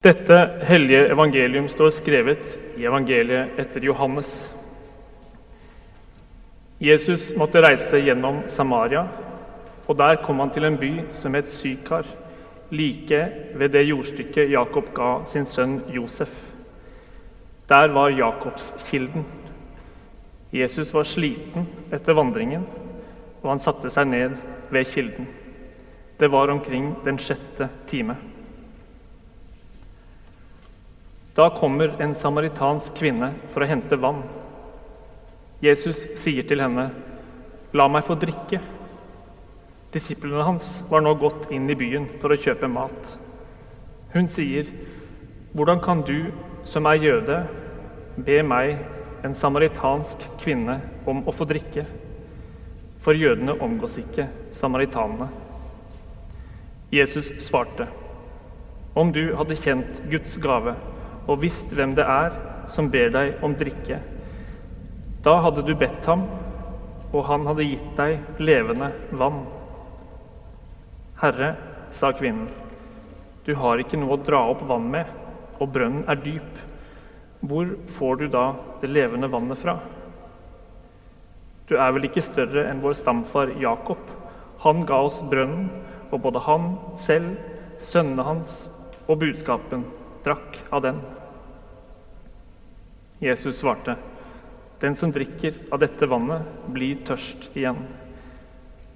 Dette hellige evangelium står skrevet i evangeliet etter Johannes. Jesus måtte reise gjennom Samaria, og der kom han til en by som het Sykar, like ved det jordstykket Jakob ga sin sønn Josef. Der var Jakobskilden. Jesus var sliten etter vandringen, og han satte seg ned ved kilden. Det var omkring den sjette time. Da kommer en samaritansk kvinne for å hente vann. Jesus sier til henne, 'La meg få drikke'. Disiplene hans var nå gått inn i byen for å kjøpe mat. Hun sier, 'Hvordan kan du, som er jøde, be meg, en samaritansk kvinne, om å få drikke?' For jødene omgås ikke samaritanene. Jesus svarte, 'Om du hadde kjent Guds gave' og visst hvem det er som ber deg om drikke. Da hadde du bedt ham, og han hadde gitt deg levende vann. Herre, sa kvinnen, du har ikke noe å dra opp vann med, og brønnen er dyp. Hvor får du da det levende vannet fra? Du er vel ikke større enn vår stamfar Jakob. Han ga oss brønnen, og både han selv, sønnene hans og budskapen drakk av den. Jesus svarte, 'Den som drikker av dette vannet, blir tørst igjen.'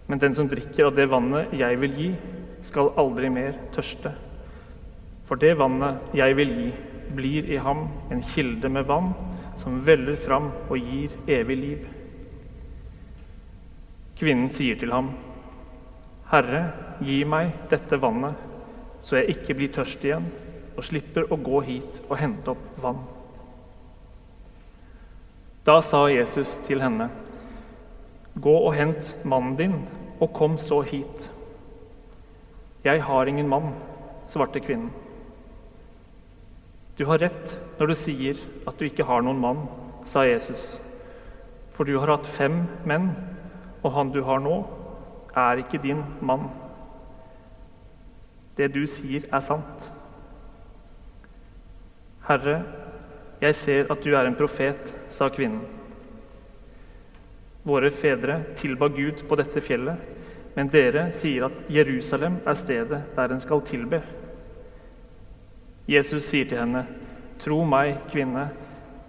'Men den som drikker av det vannet jeg vil gi, skal aldri mer tørste.' 'For det vannet jeg vil gi, blir i ham en kilde med vann som veller fram og gir evig liv.' Kvinnen sier til ham, 'Herre, gi meg dette vannet, så jeg ikke blir tørst igjen.' Og slipper å gå hit og hente opp vann. Da sa Jesus til henne, Gå og hent mannen din, og kom så hit. Jeg har ingen mann, svarte kvinnen. Du har rett når du sier at du ikke har noen mann, sa Jesus. For du har hatt fem menn, og han du har nå, er ikke din mann. Det du sier, er sant. Herre, jeg ser at du er en profet, sa kvinnen. Våre fedre tilba Gud på dette fjellet, men dere sier at Jerusalem er stedet der en skal tilbe. Jesus sier til henne, Tro meg, kvinne,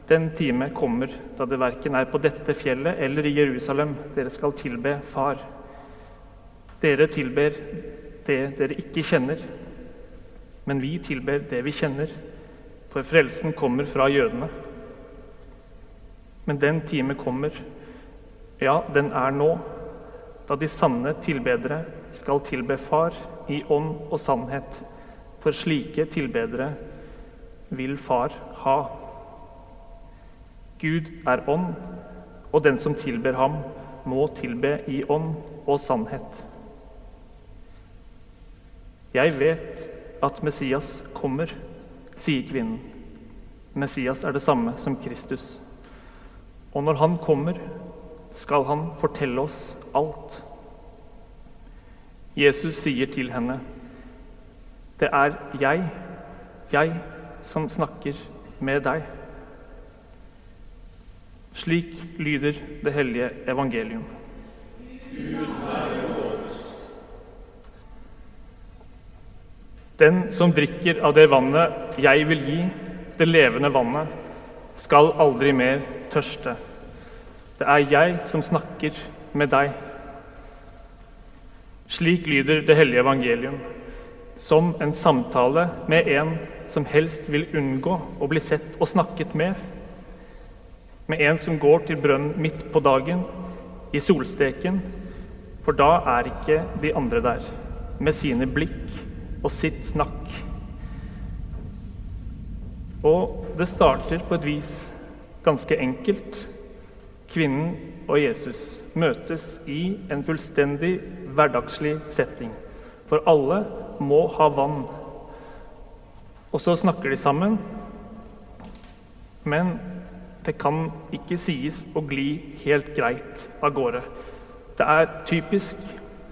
den time kommer da det verken er på dette fjellet eller i Jerusalem dere skal tilbe Far. Dere tilber det dere ikke kjenner, men vi tilber det vi kjenner for frelsen kommer fra jødene. Men den time kommer, ja, den er nå, da de sanne tilbedere skal tilbe Far i ånd og sannhet. For slike tilbedere vil Far ha. Gud er ånd, og den som tilber ham, må tilbe i ånd og sannhet. Jeg vet at Messias kommer sier kvinnen. Messias er det samme som Kristus. Og når han kommer, skal han fortelle oss alt. Jesus sier til henne, 'Det er jeg, jeg som snakker med deg.' Slik lyder det hellige evangelium. Gud være Den som drikker av det vannet jeg vil gi, det levende vannet, skal aldri mer tørste. Det er jeg som snakker med deg. Slik lyder det hellige evangelium, som en samtale med en som helst vil unngå å bli sett og snakket med. Med en som går til brønnen midt på dagen, i solsteken, for da er ikke de andre der, med sine blikk og sitt snakk. Og det starter på et vis ganske enkelt. Kvinnen og Jesus møtes i en fullstendig hverdagslig setting. For alle må ha vann. Og så snakker de sammen. Men det kan ikke sies å gli helt greit av gårde. Det er typisk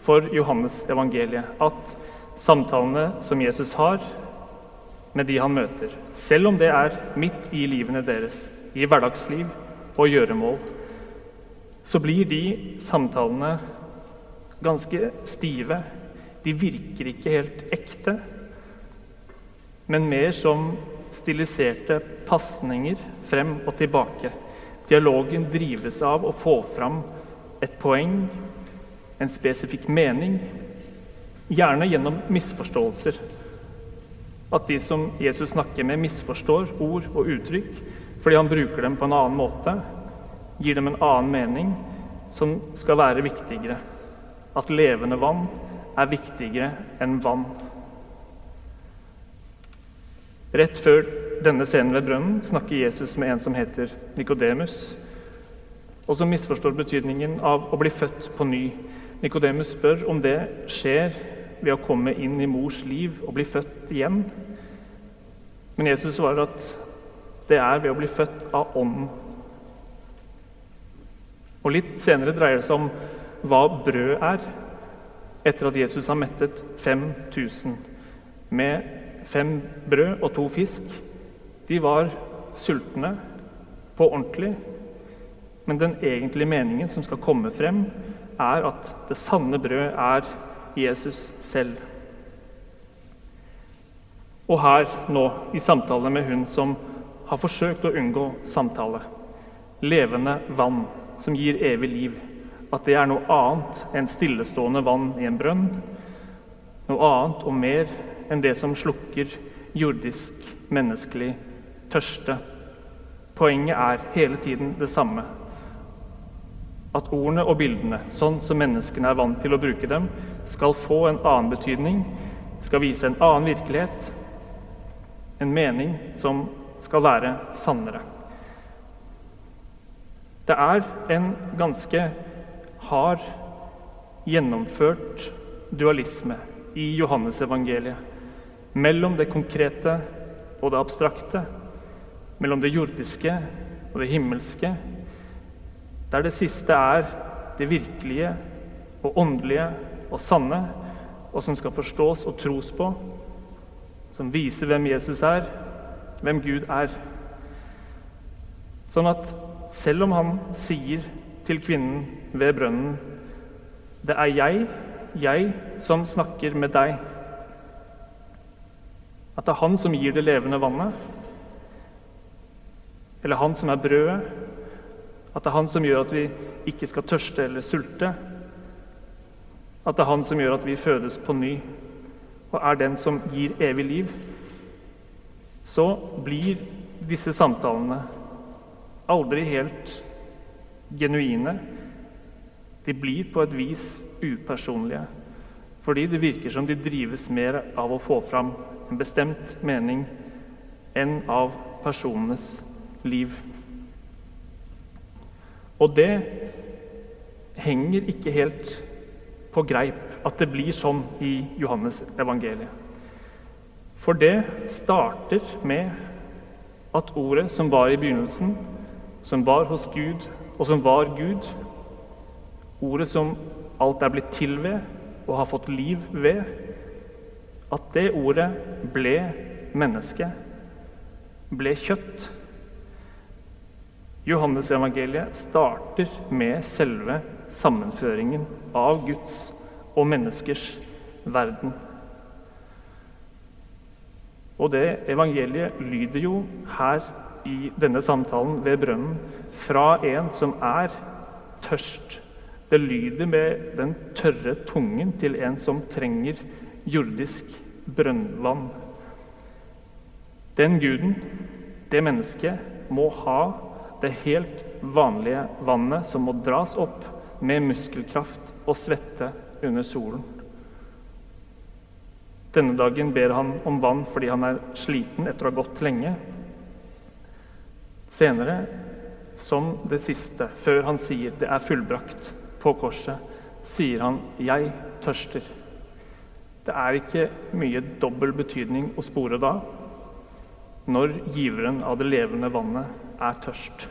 for Johannes evangeliet at samtalene som Jesus har, med de han møter, selv om det er midt i livene deres, i hverdagsliv og gjøremål, så blir de samtalene ganske stive. De virker ikke helt ekte, men mer som stiliserte pasninger frem og tilbake. Dialogen drives av å få fram et poeng, en spesifikk mening, gjerne gjennom misforståelser. At de som Jesus snakker med, misforstår ord og uttrykk fordi han bruker dem på en annen måte, gir dem en annen mening som skal være viktigere. At levende vann er viktigere enn vann. Rett før denne scenen ved brønnen snakker Jesus med en som heter Nikodemus, og som misforstår betydningen av å bli født på ny. Nikodemus spør om det skjer ved å komme inn i mors liv og bli født igjen. Men Jesus svarer at det er ved å bli født av Ånden. Og Litt senere dreier det seg om hva brød er, etter at Jesus har mettet 5000 med fem brød og to fisk. De var sultne på ordentlig. Men den egentlige meningen som skal komme frem, er at det sanne brød er Jesus selv. Og her nå, i samtale med hun som har forsøkt å unngå samtale, levende vann som gir evig liv, at det er noe annet enn stillestående vann i en brønn, noe annet og mer enn det som slukker jordisk, menneskelig tørste. Poenget er hele tiden det samme. At ordene og bildene, sånn som menneskene er vant til å bruke dem, skal få en annen betydning, skal vise en annen virkelighet, en mening som skal være sannere. Det er en ganske hard, gjennomført dualisme i Johannesevangeliet mellom det konkrete og det abstrakte, mellom det jordiske og det himmelske, der det siste er det virkelige og åndelige og sanne, og som skal forstås og tros på, som viser hvem Jesus er, hvem Gud er. Sånn at selv om han sier til kvinnen ved brønnen Det er jeg, jeg som snakker med deg. At det er han som gir det levende vannet. Eller han som er brødet. At det er han som gjør at vi ikke skal tørste eller sulte. At det er han som gjør at vi fødes på ny og er den som gir evig liv. Så blir disse samtalene aldri helt genuine. De blir på et vis upersonlige, fordi det virker som de drives mer av å få fram en bestemt mening enn av personenes liv. Og det henger ikke helt på greip at det blir sånn i Johannes evangeliet. For det starter med at ordet som var i begynnelsen, som var hos Gud, og som var Gud, ordet som alt er blitt til ved og har fått liv ved, at det ordet ble menneske, ble kjøtt. Johannes evangeliet starter med selve sammenføringen av Guds og menneskers verden. Og det evangeliet lyder jo her i denne samtalen ved brønnen fra en som er tørst. Det lyder med den tørre tungen til en som trenger jordisk brønnvann. Den guden, det mennesket, må ha det helt vanlige vannet som må dras opp med muskelkraft og svette under solen. Denne dagen ber han om vann fordi han er sliten etter å ha gått lenge. Senere, som det siste, før han sier 'det er fullbrakt' på korset, sier han 'jeg tørster'. Det er ikke mye dobbel betydning å spore da, når giveren av det levende vannet er tørst.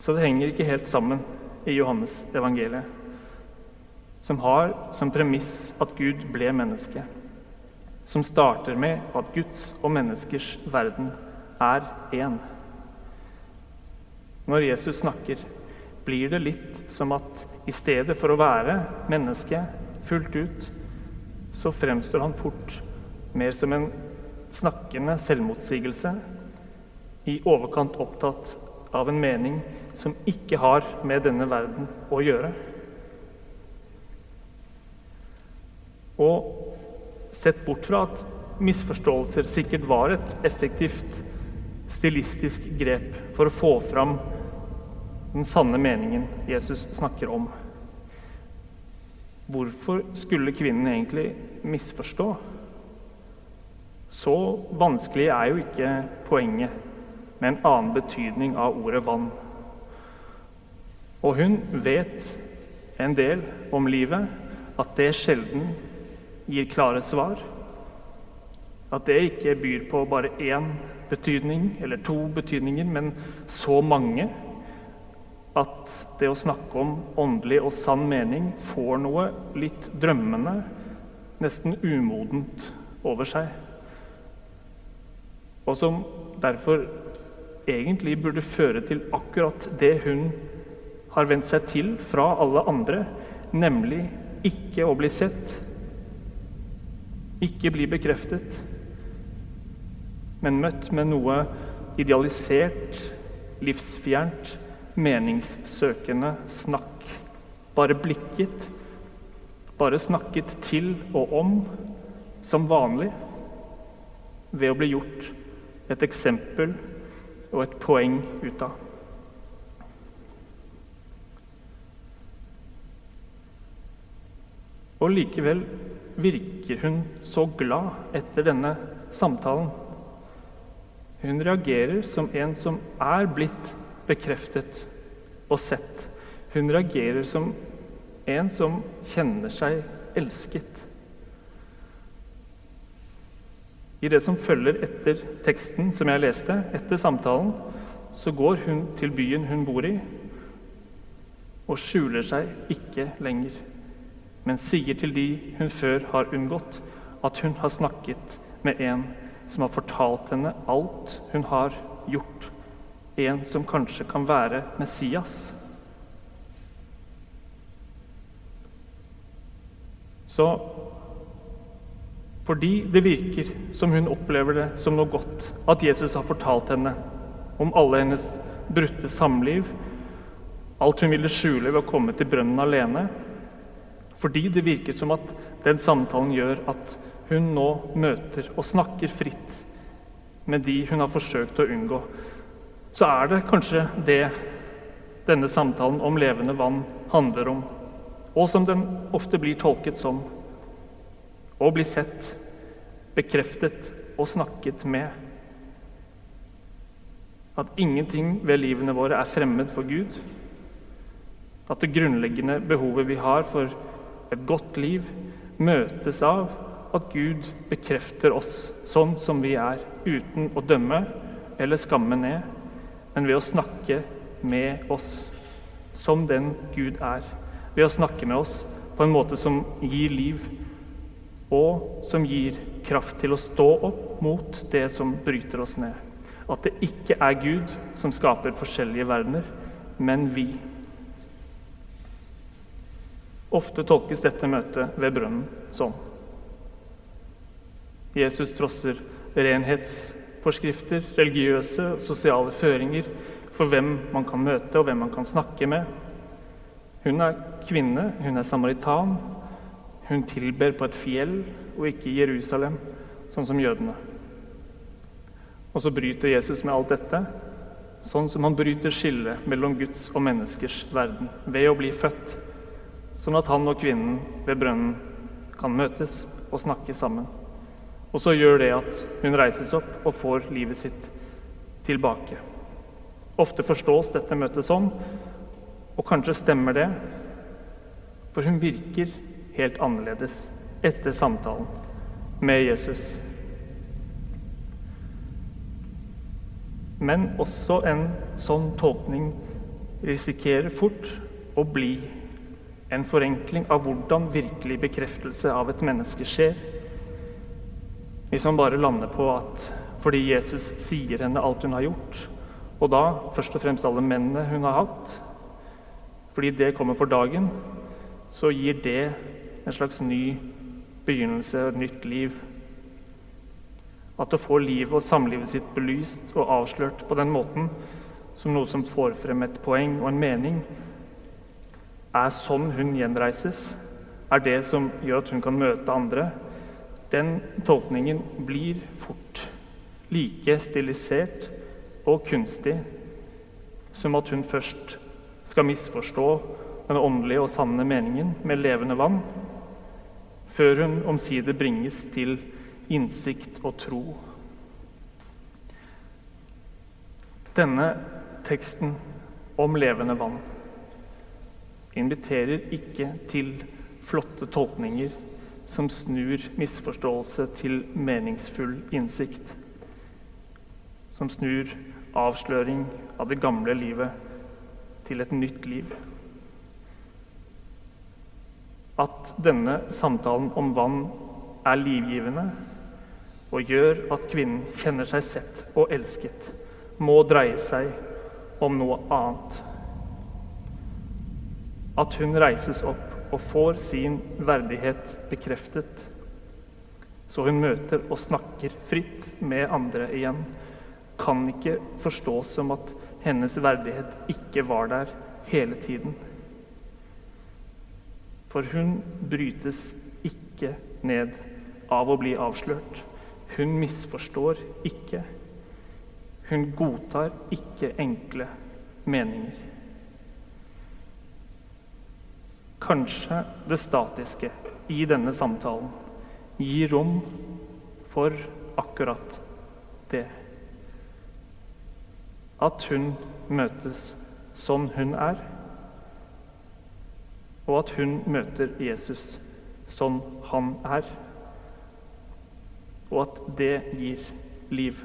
Så det henger ikke helt sammen i Johannes evangeliet, som har som premiss at Gud ble menneske. som starter med at Guds og menneskers verden er én. Når Jesus snakker, blir det litt som at i stedet for å være menneske fullt ut, så fremstår han fort mer som en snakkende selvmotsigelse, i overkant opptatt av en mening som ikke har med denne verden å gjøre. Og sett bort fra at misforståelser sikkert var et effektivt stilistisk grep for å få fram den sanne meningen Jesus snakker om. Hvorfor skulle kvinnen egentlig misforstå? Så vanskelig er jo ikke poenget med en annen betydning av ordet vann. Og hun vet en del om livet, at det sjelden gir klare svar. At det ikke byr på bare én betydning eller to betydninger, men så mange at det å snakke om åndelig og sann mening får noe litt drømmende, nesten umodent over seg. Og som derfor egentlig burde føre til akkurat det hun har vendt seg til fra alle andre, nemlig ikke å bli sett, ikke bli bekreftet, men møtt med noe idealisert, livsfjernt, meningssøkende snakk. Bare blikket, bare snakket til og om som vanlig, ved å bli gjort et eksempel og et poeng ut av. Og likevel virker hun så glad etter denne samtalen. Hun reagerer som en som er blitt bekreftet og sett. Hun reagerer som en som kjenner seg elsket. I det som følger etter teksten som jeg leste, etter samtalen, så går hun til byen hun bor i, og skjuler seg ikke lenger, men sier til de hun før har unngått, at hun har snakket med en som har fortalt henne alt hun har gjort, en som kanskje kan være Messias. Så fordi det virker som hun opplever det som noe godt at Jesus har fortalt henne om alle hennes brutte samliv, alt hun ville skjule ved å komme til brønnen alene. Fordi det virker som at den samtalen gjør at hun nå møter og snakker fritt med de hun har forsøkt å unngå, så er det kanskje det denne samtalen om levende vann handler om, og som den ofte blir tolket som. Å bli sett bekreftet og snakket med. At ingenting ved livene våre er fremmed for Gud. At det grunnleggende behovet vi har for et godt liv, møtes av at Gud bekrefter oss sånn som vi er, uten å dømme eller skamme ned, men ved å snakke med oss som den Gud er. Ved å snakke med oss på en måte som gir liv, og som gir kraft til å stå opp mot det som bryter oss ned. At det ikke er Gud som skaper forskjellige verdener, men vi. Ofte tolkes dette møtet ved brønnen sånn. Jesus trosser renhetsforskrifter, religiøse og sosiale føringer for hvem man kan møte og hvem man kan snakke med. Hun er kvinne, hun er samaritan, hun tilber på et fjell og ikke i Jerusalem, sånn som jødene. Og så bryter Jesus med alt dette, sånn som han bryter skillet mellom Guds og menneskers verden ved å bli født, sånn at han og kvinnen ved brønnen kan møtes og snakke sammen. Og så gjør det at hun reises opp og får livet sitt tilbake. Ofte forstås dette møtet sånn, og kanskje stemmer det, for hun virker helt annerledes etter samtalen med Jesus. Men også en sånn tolkning risikerer fort å bli en forenkling av hvordan virkelig bekreftelse av et menneske skjer. Hvis man bare lander på at fordi Jesus sier henne alt hun har gjort, og da først og fremst alle mennene hun har hatt, fordi det kommer for dagen, så gir det en slags ny begynnelse, et nytt liv. At å få livet og samlivet sitt belyst og avslørt på den måten, som noe som får frem et poeng og en mening, er sånn hun gjenreises, er det som gjør at hun kan møte andre. Den tolkningen blir fort like stilisert og kunstig som at hun først skal misforstå den åndelige og sanne meningen med levende vann, før hun omsider bringes til innsikt og tro. Denne teksten om levende vann inviterer ikke til flotte tolkninger som snur misforståelse til meningsfull innsikt. Som snur avsløring av det gamle livet til et nytt liv. At denne samtalen om vann er livgivende og gjør at kvinnen kjenner seg sett og elsket, må dreie seg om noe annet. At hun reises opp og får sin verdighet bekreftet, så hun møter og snakker fritt med andre igjen, kan ikke forstås som at hennes verdighet ikke var der hele tiden. For hun brytes ikke ned av å bli avslørt. Hun misforstår ikke. Hun godtar ikke enkle meninger. Kanskje det statiske i denne samtalen gir rom for akkurat det. At hun møtes sånn hun er, og at hun møter Jesus sånn han er, og at det gir liv.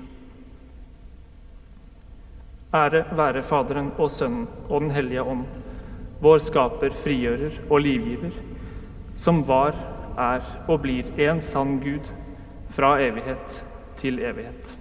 Ære være Faderen og Sønnen og Den hellige ånd, vår skaper, frigjører og livgiver, som var, er og blir en sann Gud fra evighet til evighet.